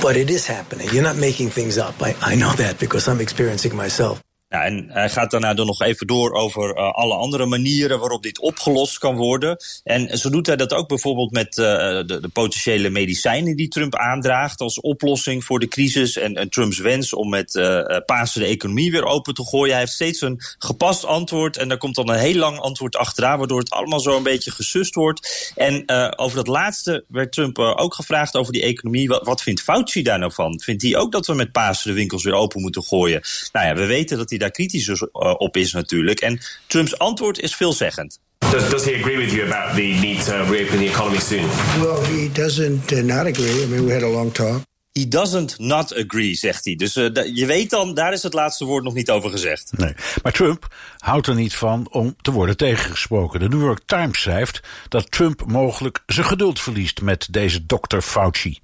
But it is happening. You're not making things up. I, I know that because I'm experiencing myself. Nou, en hij gaat daarna dan nog even door over uh, alle andere manieren waarop dit opgelost kan worden. En zo doet hij dat ook bijvoorbeeld met uh, de, potentiële medicijnen die Trump aandraagt als oplossing voor de crisis. En, en Trumps wens om met uh, Pasen de economie weer open te gooien. Hij heeft steeds een gepast antwoord en daar komt dan een heel lang antwoord achteraan, waardoor het allemaal zo een beetje gesust wordt. En over dat laatste werd Trump ook gevraagd over die economie. Wat, wat vindt Fauci daar nou van? Vindt hij ook dat we met Pasen de winkels weer open moeten gooien? Nou ja, we weten dat hij daar kritisch op is natuurlijk. En Trumps antwoord is veelzeggend. Does, does he agree with you about the need to reopen the economy soon? Well, he doesn't uh, not agree. I mean, we had a long talk. He doesn't not agree, zegt hij. Dus uh, je weet dan, daar is het laatste woord nog niet over gezegd. Nee, maar Trump houdt er niet van om te worden tegengesproken. De New York Times schrijft dat Trump mogelijk zijn geduld verliest met deze dokter Fauci.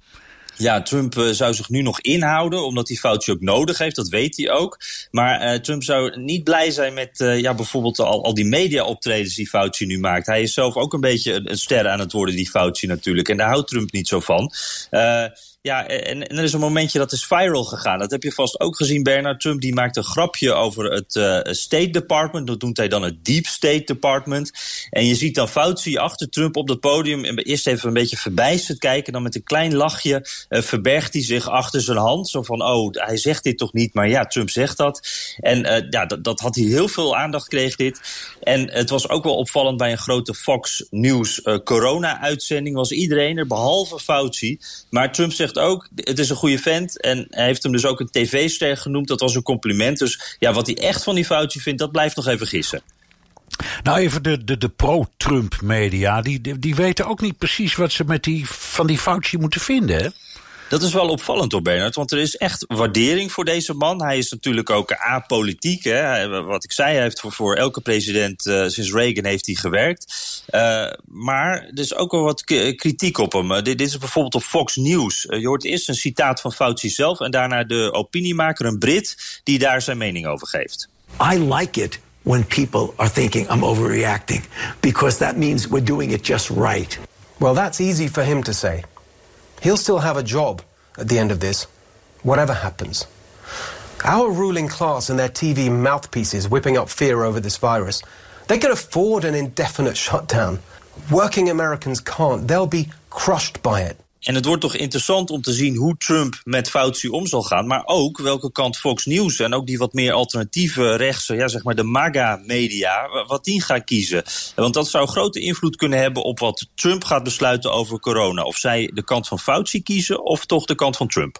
Ja, Trump uh, zou zich nu nog inhouden, omdat hij Fauci ook nodig heeft, dat weet hij ook. Maar uh, Trump zou niet blij zijn met uh, ja, bijvoorbeeld al, al die media-optredens die Fauci nu maakt. Hij is zelf ook een beetje een, een ster aan het worden, die Fauci natuurlijk. En daar houdt Trump niet zo van. Ja, en, en, er is een momentje dat is viral gegaan. Dat heb je vast ook gezien. Bernard Trump die maakt een grapje over het uh, State Department. Dat noemt hij dan het Deep State Department. En je ziet dan Fauci achter Trump op het podium. En eerst even een beetje verbijsterd kijken. Dan met een klein lachje uh, verbergt hij zich achter zijn hand. Zo van, oh, hij zegt dit toch niet. Maar ja, Trump zegt dat. En uh, ja, dat, dat, had hij heel veel aandacht kreeg dit. En het was ook wel opvallend bij een grote Fox News corona-uitzending. Was iedereen er, behalve Fauci. Maar Trump zegt ook, het is een goede vent. En hij heeft hem dus ook een tv-ster genoemd. Dat was een compliment. Dus ja, wat hij echt van die foutje vindt, dat blijft nog even gissen. Nou, even de, de, de pro-Trump-media. Die, die, weten ook niet precies wat ze met die, van die foutje moeten vinden, hè? Dat is wel opvallend hoor, Bernard. Want er is echt waardering voor deze man. Hij is natuurlijk ook apolitiek. Hè. Wat ik zei, hij heeft voor, voor elke president uh, sinds Reagan heeft hij gewerkt. Uh, maar er is ook wel wat kritiek op hem. Uh, dit, dit, is bijvoorbeeld op Fox News. je hoort eerst een citaat van Fauci zelf... en daarna de opiniemaker, een Brit, die daar zijn mening over geeft. I like it when people are thinking I'm overreacting. Because that means we're doing it just right. Well, that's easy for him to say. He'll still have a job at the end of this, whatever happens. Our ruling class and their TV mouthpieces whipping up fear over this virus, they can afford an indefinite shutdown. Working Americans can't. They'll be crushed by it. En het wordt toch interessant om te zien hoe Trump met Fauci om zal gaan. Maar ook welke kant Fox News en ook die wat meer alternatieve rechtse, ja, zeg maar de MAGA-media, wat die gaan kiezen. Want dat zou grote invloed kunnen hebben op wat Trump gaat besluiten over corona. Of zij de kant van Fauci kiezen of toch de kant van Trump.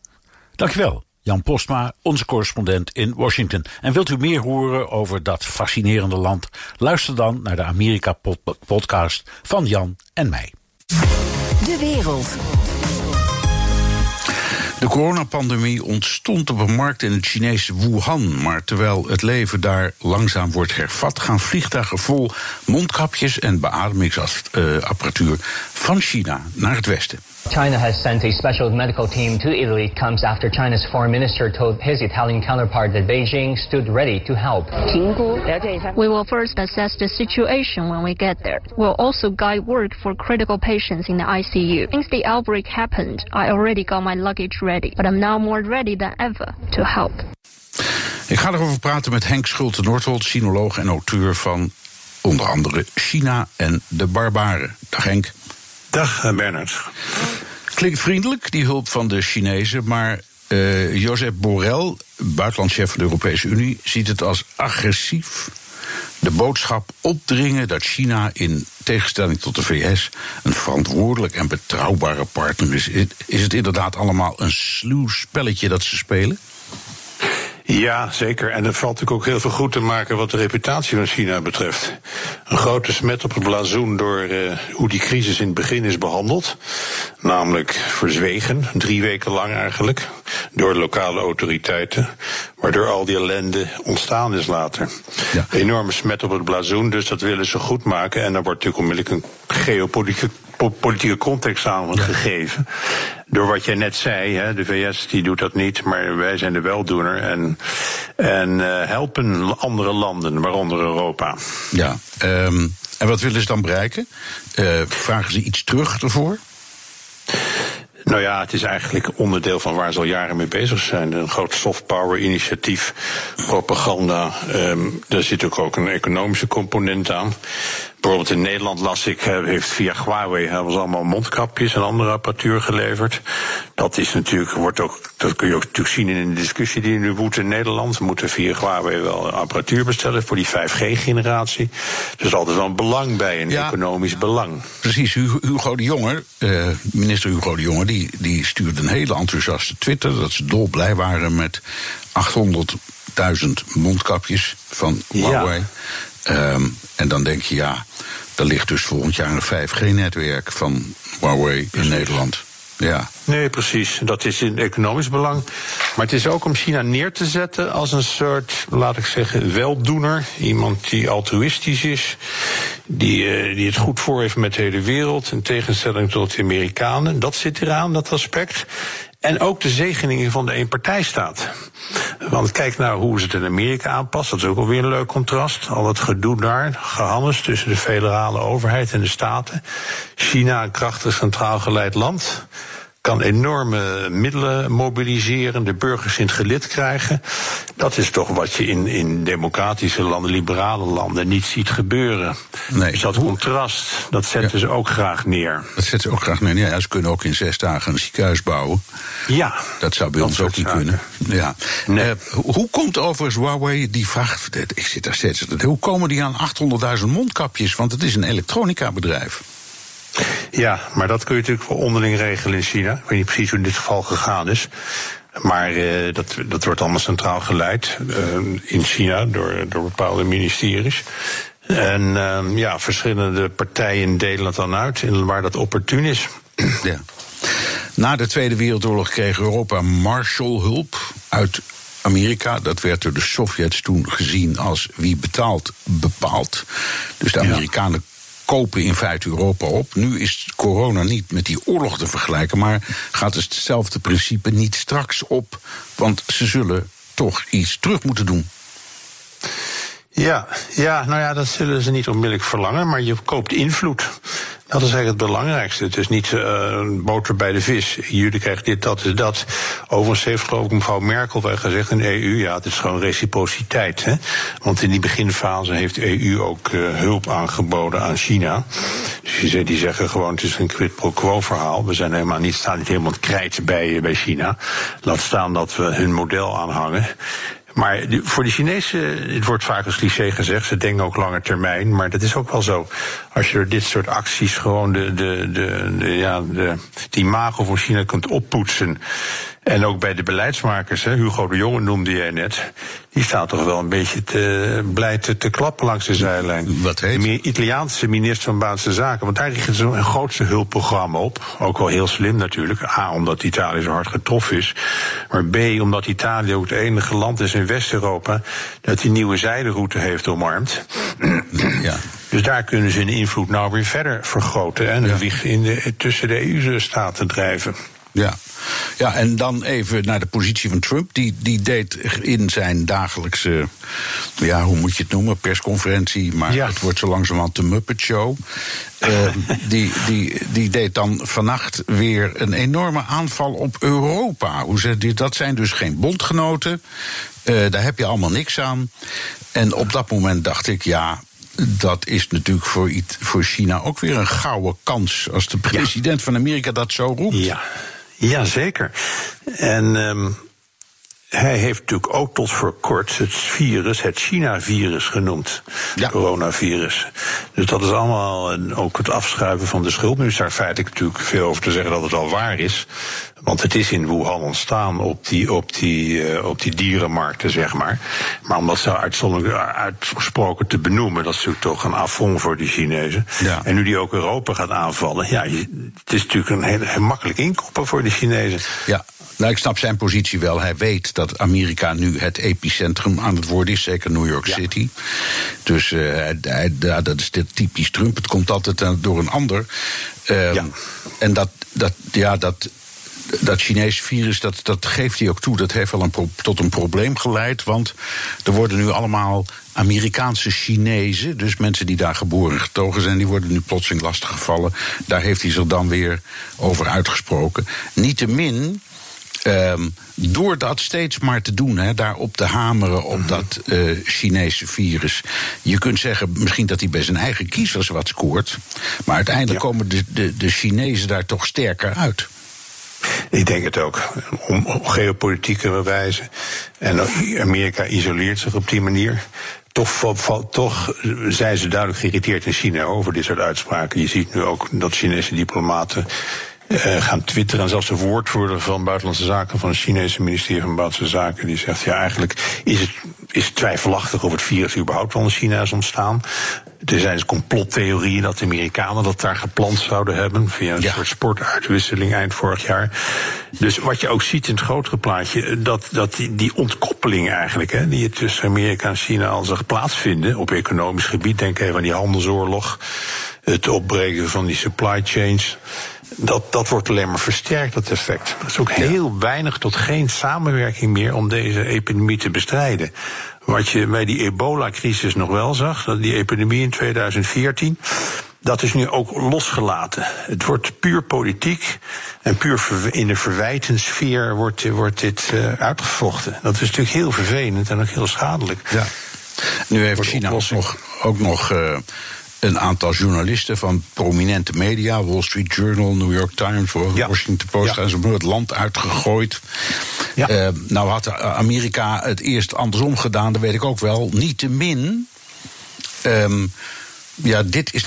Dankjewel. Jan Postma, onze correspondent in Washington. En wilt u meer horen over dat fascinerende land? Luister dan naar de Amerika-podcast van Jan en mij. De wereld. De coronapandemie ontstond op een markt in het Chinese Wuhan. Maar terwijl het leven daar langzaam wordt hervat, gaan vliegtuigen vol mondkapjes en beademingsapparatuur van China naar het westen. China has sent a special medical team to Italy. It comes after China's foreign minister told his Italian counterpart that Beijing stood ready to help. We will first assess the situation when we get there. We'll also guide work for critical patients in the ICU. Since the outbreak happened, I already got my luggage ready, but I'm now more ready than ever to help. Ik ga erover praten met Henk Schulte-Noordholt, sinoloog en auteur van onder andere China en de Barbaren. Dag Henk. Dag Bernard. Klinkt vriendelijk, die hulp van de Chinezen, maar uh, Borrell, buitenlandchef van de Europese Unie, ziet het als agressief de boodschap opdringen dat China in tegenstelling tot de VS een verantwoordelijk en betrouwbare partner is. Is het inderdaad allemaal een sluw spelletje dat ze spelen? Ja, zeker. En er valt natuurlijk ook heel veel goed te maken wat de reputatie van China betreft. Een grote smet op het blazoen door uh, hoe die crisis in het begin is behandeld. Namelijk verzwegen, drie weken lang eigenlijk, door de lokale autoriteiten. Waardoor al die ellende ontstaan is later. Ja. Enorme smet op het blazoen, dus dat willen ze goed maken. En dan wordt natuurlijk onmiddellijk een geopolitieke politieke context aan gegeven. Door wat jij net zei, hè, de VS die doet dat niet, maar wij zijn de weldoener en, en uh, helpen andere landen, waaronder Europa. Ja, um, en wat willen ze dan bereiken? Uh, vragen ze iets terug ervoor? Nou ja, het is eigenlijk onderdeel van waar ze al jaren mee bezig zijn. Een groot soft power initiatief, propaganda. Um, daar zit ook, ook een economische component aan. Bijvoorbeeld in Nederland las ik, heeft via Huawei hebben ze allemaal mondkapjes en andere apparatuur geleverd. Dat is natuurlijk, wordt ook, dat kun je ook natuurlijk zien in de discussie die nu woedt in Nederland. We moeten via Huawei wel apparatuur bestellen voor die 5G-generatie. Dus altijd wel een belang bij, een economisch belang. Precies, Hugo de Jonge, uh, minister Hugo de Jonge, die, die stuurde een hele enthousiaste Twitter dat ze dolblij waren met 800.000 mondkapjes van Huawei. Ja. Um, en dan denk je, ja, er ligt dus volgend jaar een 5G-netwerk van Huawei in Nederland. Ja. Nee, precies. Dat is in economisch belang. Maar het is ook om China neer te zetten als een soort, laat ik zeggen, weldoener. Iemand die altruïstisch is, die, uh, die het goed voor heeft met de hele wereld. In tegenstelling tot de Amerikanen. Dat zit eraan, dat aspect. En ook de zegeningen van de eenpartijstaat. Want kijk nou hoe ze het in Amerika aanpast. Dat is ook alweer een leuk contrast. Al het gedoe daar, gehannes tussen de federale overheid en de staten. China, een krachtig centraal geleid land kan enorme middelen mobiliseren, de burgers in het gelid krijgen. Dat is toch wat je in, in democratische landen, liberale landen niet ziet gebeuren. Nee. Dus dat contrast, dat zetten ze ook graag neer. Dat zetten ze ook graag neer. Ja, ze kunnen ook in zes dagen een ziekenhuis bouwen. Ja. Dat zou bij ons ook niet kunnen. Ja. Nee. Uh, hoe komt overigens Huawei, die vraagt, ik zit daar steeds, hoe komen die aan 800.000 mondkapjes? Want het is een elektronica bedrijf. Ja, maar dat kun je natuurlijk voor onderling regelen in China. Ik weet niet precies hoe in dit geval gegaan is. Maar uh, dat, dat wordt allemaal centraal geleid uh, in China door, door bepaalde ministeries. En uh, ja, verschillende partijen delen het dan uit in waar dat opportun is. Ja. Na de Tweede Wereldoorlog kreeg Europa Marshallhulp uit Amerika. Dat werd door de Sovjets toen gezien als wie betaalt, bepaalt. Dus de Amerikanen kopen in feite Europa op. Nu is corona niet met die oorlog te vergelijken, maar gaat hetzelfde principe niet straks op, want ze zullen toch iets terug moeten doen. Ja, ja, nou ja, dat zullen ze niet onmiddellijk verlangen, maar je koopt invloed. Dat is eigenlijk het belangrijkste. Het is niet uh, boter bij de vis. Jullie krijgen dit, dat is dat. Overigens heeft geloof ik mevrouw Merkel wel gezegd in de EU... ja, het is gewoon reciprociteit. Hè? Want in die beginfase heeft de EU ook uh, hulp aangeboden aan China. Dus die, zeggen gewoon, het is een quid pro quo verhaal. We zijn helemaal niet, staan niet helemaal krijt bij, bij China. Laat staan dat we hun model aanhangen. Maar voor de Chinezen, het wordt vaak als cliché gezegd, ze denken ook lange termijn. Maar dat is ook wel zo. Als je door dit soort acties gewoon de, de, de, de ja, de, die imago voor China kunt oppoetsen. En ook bij de beleidsmakers, hè, Hugo de Jonge noemde jij net. Die staat toch wel een beetje te, blij te, te klappen langs de zijlijn. Wat heet? De Italiaanse minister van Buitenlandse Zaken. Want daar richten ze een grootste hulpprogramma op. Ook wel heel slim natuurlijk. A, omdat Italië zo hard getroffen is. Maar B, omdat Italië ook het enige land is in West-Europa. dat die nieuwe zijderoute heeft omarmd. Ja. Dus daar kunnen ze hun invloed nou weer verder vergroten. En ja. in de, tussen de EU-staten drijven. Ja. ja, en dan even naar de positie van Trump. Die, die deed in zijn dagelijkse, ja, hoe moet je het noemen, persconferentie, maar ja. het wordt zo langzamerhand de Muppet Show. uh, die, die, die deed dan vannacht weer een enorme aanval op Europa. Hoe ze, dat zijn dus geen bondgenoten. Uh, daar heb je allemaal niks aan. En op dat moment dacht ik, ja, dat is natuurlijk voor, voor China ook weer een gouden kans. Als de president van Amerika dat zo roept. Ja, ja zeker. En um, hij heeft natuurlijk ook tot voor kort het virus, het China-virus genoemd. Ja. Coronavirus. Dus dat is allemaal en ook het afschuiven van de schuld. Nu is daar feitelijk natuurlijk veel over te zeggen dat het al waar is. Want het is in Wuhan ontstaan op die, op die, uh, op die dierenmarkten, zeg maar. Maar om dat zo uitgesproken te benoemen, dat is natuurlijk toch een affront voor die Chinezen. Ja. En nu die ook Europa gaat aanvallen, ja, het is natuurlijk een heel, heel makkelijk inkoppen voor de Chinezen. Ja, nou, ik snap zijn positie wel. Hij weet dat Amerika nu het epicentrum aan het worden is, zeker New York City. Dus uh, hij, dat is dit typisch Trump. Het komt altijd uh, door een ander. Um, ja. En dat, dat, ja, dat, dat Chinese virus, dat, dat geeft hij ook toe. Dat heeft wel een tot een probleem geleid. Want er worden nu allemaal Amerikaanse Chinezen, dus mensen die daar geboren getogen zijn, die worden nu plotseling lastiggevallen. Daar heeft hij zich dan weer over uitgesproken. Niettemin Um, door dat steeds maar te doen, hè, daarop te hameren op mhm. dat uh, Chinese virus. Je kunt zeggen misschien dat hij bij zijn eigen kiezers wat scoort. Maar uiteindelijk komen de, de, de Chinezen daar toch sterker uit. Ik denk het ook. Om, op geopolitieke wijze. En Amerika isoleert zich op die manier. Toch, toch, zijn ze duidelijk geïrriteerd in China over dit soort uitspraken. Je ziet nu ook dat Chinese diplomaten uh, gaan twitteren. En zelfs de woordvoerder van Buitenlandse Zaken van het Chinese ministerie van Buitenlandse Zaken, die zegt ja, eigenlijk is het, is twijfelachtig of het virus überhaupt wel in China is ontstaan. Er zijn dus complottheorieën dat de Amerikanen dat daar gepland zouden hebben. Via een soort sportuitwisseling eind vorig jaar. Dus wat je ook ziet in het grotere plaatje, dat, dat die, die ontkoppeling eigenlijk, hè, die tussen Amerika en China al zich plaatsvinden op economisch gebied. Denk even aan die handelsoorlog, het opbreken van die supply chains dat, dat wordt alleen maar versterkt, dat effect. Er is ook heel weinig tot geen samenwerking meer om deze epidemie te bestrijden. Wat je bij die ebola-crisis nog wel zag, dat die epidemie in 2014, dat is nu ook losgelaten. Het wordt puur politiek en puur in de verwijtensfeer wordt, wordt dit uh, uitgevochten. Dat is natuurlijk heel vervelend en ook heel schadelijk. Ja. Nu heeft China ook nog, ook nog uh, een aantal journalisten van prominente media, Wall Street Journal, New York Times, Washington Post, ja. ze het land uitgegooid. Ja. Uh, nou had Amerika het eerst andersom gedaan, dat weet ik ook wel. Niettemin, um, ja, dit is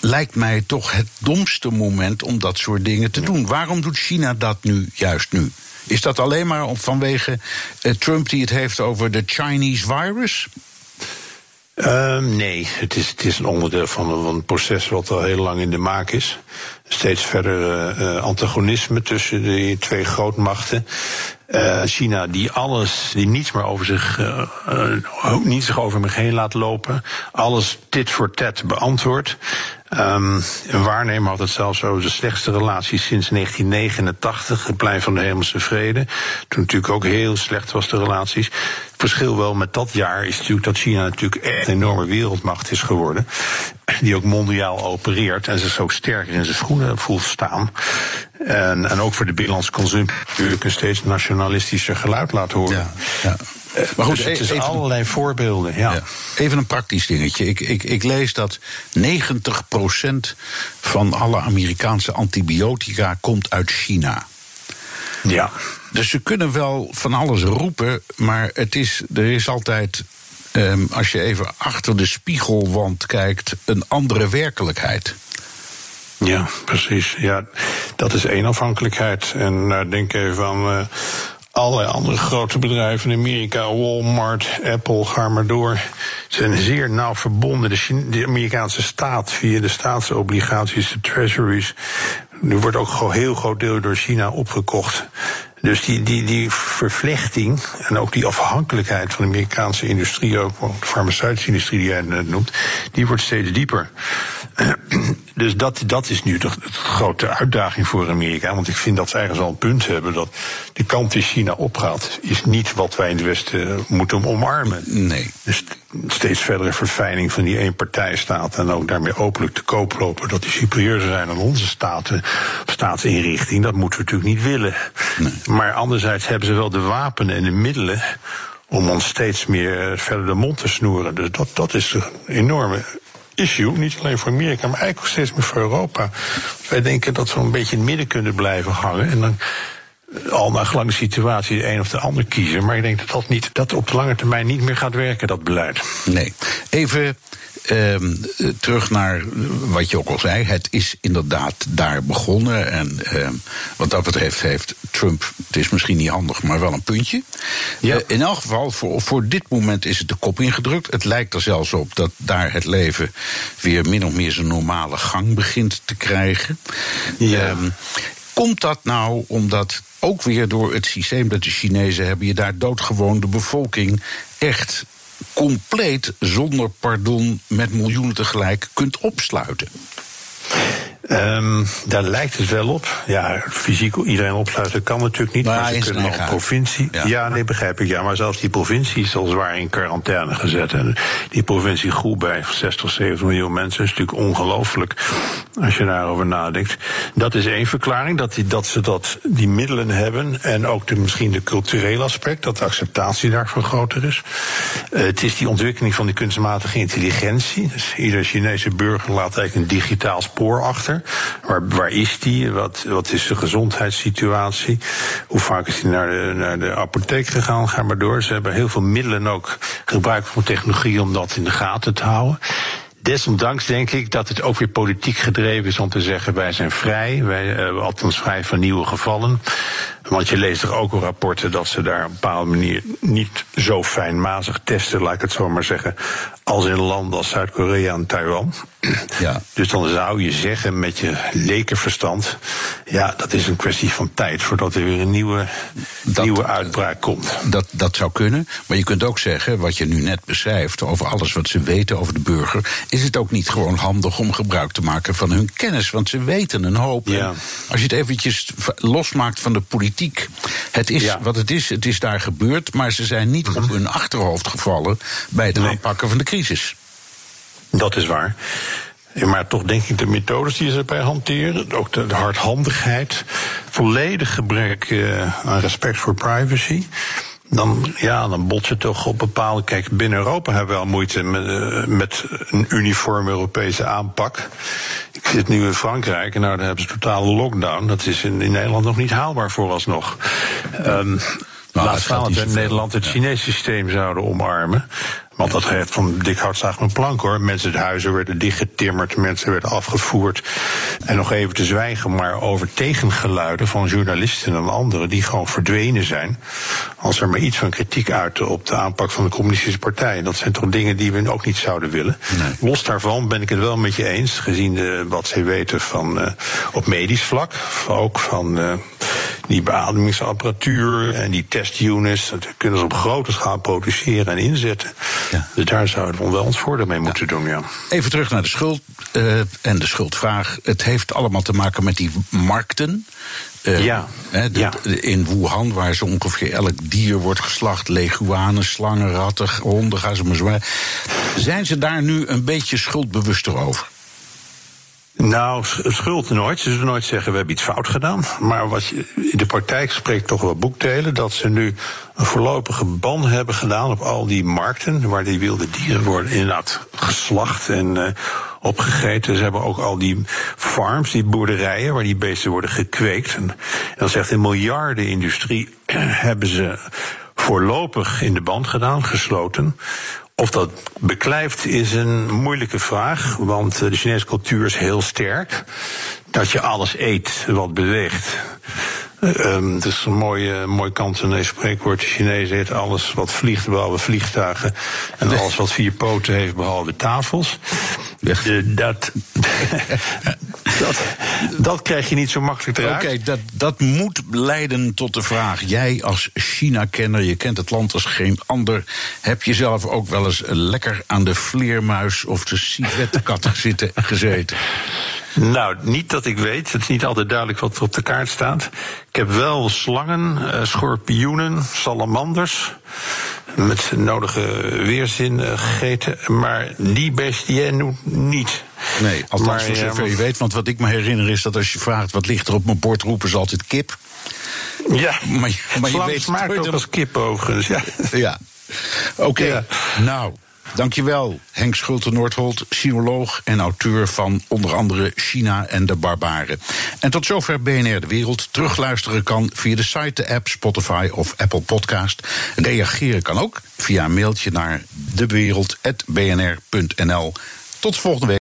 lijkt mij toch het domste moment om dat soort dingen te doen. Waarom doet China dat nu, juist nu? Is dat alleen maar vanwege uh, Trump die het heeft over de Chinese virus? Um, nee, het is, het is een onderdeel van een, proces wat al heel lang in de maak is. Steeds verder uh, antagonisme tussen die twee grootmachten. Uh, China die alles, die niets meer over zich, uh, niet zich over zich heen laat lopen. Alles tit voor tat beantwoordt. Um, een waarnemer had het zelfs over de slechtste relatie sinds 1989, het plein van de Hemelse Vrede. Toen natuurlijk ook heel slecht was de relaties. Het verschil wel met dat jaar is natuurlijk dat China natuurlijk echt een enorme wereldmacht is geworden. Die ook mondiaal opereert en zich ook sterker in zijn schoenen voelt staan. En, en ook voor de binnenlandse consumptie natuurlijk een steeds nationalistischer geluid laat horen. Ja, ja. Maar goed, dus het is even, allerlei voorbeelden. Ja. ja. Even een praktisch dingetje. Ik, ik, ik lees dat 90% van alle Amerikaanse antibiotica komt uit China. Ja. Dus ze kunnen wel van alles roepen, maar het is, er is altijd, um, als je even achter de spiegelwand kijkt, een andere werkelijkheid. Ja, precies. Ja, dat is één afhankelijkheid. En nou, denk even aan uh, allerlei andere grote bedrijven in Amerika, Walmart, Apple, ga maar door, zijn zeer nauw verbonden. De, Amerikaanse staat via de staatsobligaties, de treasuries. Nu wordt ook een heel groot deel door China opgekocht. Dus die, die, die vervlechting en ook die afhankelijkheid van de Amerikaanse industrie, ook de farmaceutische industrie die jij net noemt, die wordt steeds dieper. Dus dat, dat is nu de, de grote uitdaging voor Amerika. Want ik vind dat ze eigenlijk al een punt hebben dat de kant die China opgaat, is niet wat wij in het Westen moeten omarmen. Nee. Dus steeds verdere verfijning van die eenpartijstaat en ook daarmee openlijk te koop lopen dat die superieur zijn aan onze staten, staatsinrichting, dat moeten we natuurlijk niet willen. Nee. Maar anderzijds hebben ze wel de wapenen en de middelen om ons steeds meer verder de mond te snoeren. Dus dat, dat is een enorme issue, niet alleen voor Amerika, maar eigenlijk ook steeds meer voor Europa. Wij denken dat we een beetje in het midden kunnen blijven hangen. En dan eh, al naar gelang de situatie de een of de ander kiezen. Maar ik denk dat dat, niet, dat op de lange termijn niet meer gaat werken, dat beleid. Nee. Even Ehm, terug naar wat je ook al zei. Het is inderdaad daar begonnen. En ehm, wat dat betreft heeft Trump, het is misschien niet handig, maar wel een puntje. Ja. Eh, in elk geval, voor, voor dit moment is het de kop ingedrukt. Het lijkt er zelfs op dat daar het leven weer min of meer zijn normale gang begint te krijgen. Ja. Ehm, komt dat nou omdat ook weer door het systeem dat de Chinezen hebben, je daar doodgewoon de bevolking echt compleet zonder pardon met miljoenen tegelijk kunt opsluiten? Um, daar lijkt het wel op. Ja, fysiek iedereen opsluiten kan natuurlijk niet. Nou, maar ze kunnen nog een provincie. Ja. nee, begrijp ik. Ja, maar zelfs die provincie is al zwaar in quarantaine gezet. En die provincie groei bij 60, 70 miljoen mensen. is natuurlijk ongelooflijk als je daarover nadenkt. Dat is één verklaring, dat, die, dat ze dat, die middelen hebben. En ook de, misschien de culturele aspect, dat de acceptatie daarvan groter is. Uh, het is die ontwikkeling van die kunstmatige intelligentie. Dus ieder Chinese burger laat eigenlijk een digitaal spoor achter. Waar, waar is die? Wat, wat is de gezondheidssituatie? Hoe vaak is hij naar de, naar de apotheek gegaan? Ga maar door. Ze hebben heel veel middelen ook gebruikt van technologie om dat in de gaten te houden. Desondanks denk ik dat het ook weer politiek gedreven is om te zeggen: wij zijn vrij, wij uh, althans vrij van nieuwe gevallen. Want je leest er ook al rapporten dat ze daar op een bepaalde manier niet zo fijnmazig testen, laat ik het zo maar zeggen, als in landen als Zuid-Korea en Taiwan. Ja. Dus dan zou je zeggen met je lekenverstand, ja, dat is een kwestie van tijd voordat er weer een nieuwe, Dat- nieuwe uitbraak komt. Dat, dat zou kunnen. Maar je kunt ook zeggen, wat je nu net beschrijft, over alles wat ze weten over de burger, is het ook niet gewoon handig om gebruik te maken van hun kennis. Want ze weten een hoop. Ja. Als je het eventjes losmaakt van de politiek. Het is Ja. Wat het is, het is daar gebeurd, maar ze zijn niet op hun achterhoofd gevallen bij het Nee. aanpakken van de crisis. Dat is waar. Maar toch denk ik de methodes die ze erbij hanteren, ook de, de hardhandigheid, volledig gebrek eh, aan respect voor privacy. Dan, ja, dan botst het toch op bepaalde. Kijk, binnen Europa hebben we al moeite met, eh, met een uniforme Europese aanpak. Ik zit nu in Frankrijk en nou, daar hebben ze totale lockdown. Dat is in, in Nederland nog niet haalbaar vooralsnog. Nou, laat staan dat we in Nederland het. Chinese systeem zouden omarmen. Want dat heeft van dik zaag mijn plank hoor. Mensen, huizen werden dichtgetimmerd, mensen werden afgevoerd. En nog even te zwijgen, maar over tegengeluiden van journalisten en anderen die gewoon verdwenen zijn. Als er maar iets van kritiek uiten op de aanpak van de communistische partij. Dat zijn toch dingen die we ook niet zouden willen. Los daarvan ben ik het wel met je eens, gezien de, wat zij weten van eh, op medisch vlak. Ook van eh, die beademingsapparatuur en die testunits. Dat kunnen ze op grote schaal produceren en inzetten. Ja. Dus daar zouden we wel ons voordeel mee moeten doen, ja. Even terug naar de schuld eh, en de schuldvraag. Het heeft allemaal te maken met die markten. Eh, Ja, de- In Wuhan, waar zo ongeveer elk dier wordt geslacht: leguanen, slangen, ratten, honden, ga ze maar zwaar. Zijn ze daar nu een beetje schuldbewuster over? Nou, schuld nooit. Ze zullen nooit zeggen we hebben iets fout gedaan. Maar wat je, in de praktijk spreekt toch wel boekdelen dat ze nu een voorlopige ban hebben gedaan op al die markten waar die wilde dieren worden inderdaad geslacht en eh, opgegeten. Ze hebben ook al die farms, die boerderijen waar die beesten worden gekweekt. En, dat is echt een miljardenindustrie hebben ze voorlopig in de band gedaan, gesloten. Of dat beklijft is een moeilijke vraag, want eh, de Chinese cultuur is heel sterk. Dat je alles eet wat beweegt. Het is een mooi, eh, mooi Kantonees spreekwoord. De Chinezen eten alles wat vliegt, behalve vliegtuigen. En alles wat vier poten heeft, behalve tafels. Dat, dat, dat krijg je niet zo makkelijk Oké, eruit. dat, dat moet leiden tot de vraag. Jij als China-kenner, je kent het land als geen ander. Heb je zelf ook wel eens lekker aan de vleermuis of de zitten gezeten? Nou, niet dat ik weet. Het is niet altijd duidelijk wat er op de kaart staat. Ik heb wel slangen, eh, schorpioenen, salamanders. Met nodige weerzin eh, gegeten. Maar die bestien niet. Nee, althans Maar, voor ja, zover je weet. Want wat ik me herinner is dat als je vraagt wat ligt er op mijn bord, roepen ze altijd kip. Ja, Maar, maar je weet smaakt ook als kip overigens. Ja. Ja, Oké, nou. Dankjewel, Henk Schulte-Noordholt, sinoloog en auteur van onder andere China en de Barbaren. En tot zover BNR De Wereld. Terugluisteren kan via de site, de app, Spotify of Apple Podcast. Reageren kan ook via een mailtje naar dewereld.bnr.nl. Tot volgende week.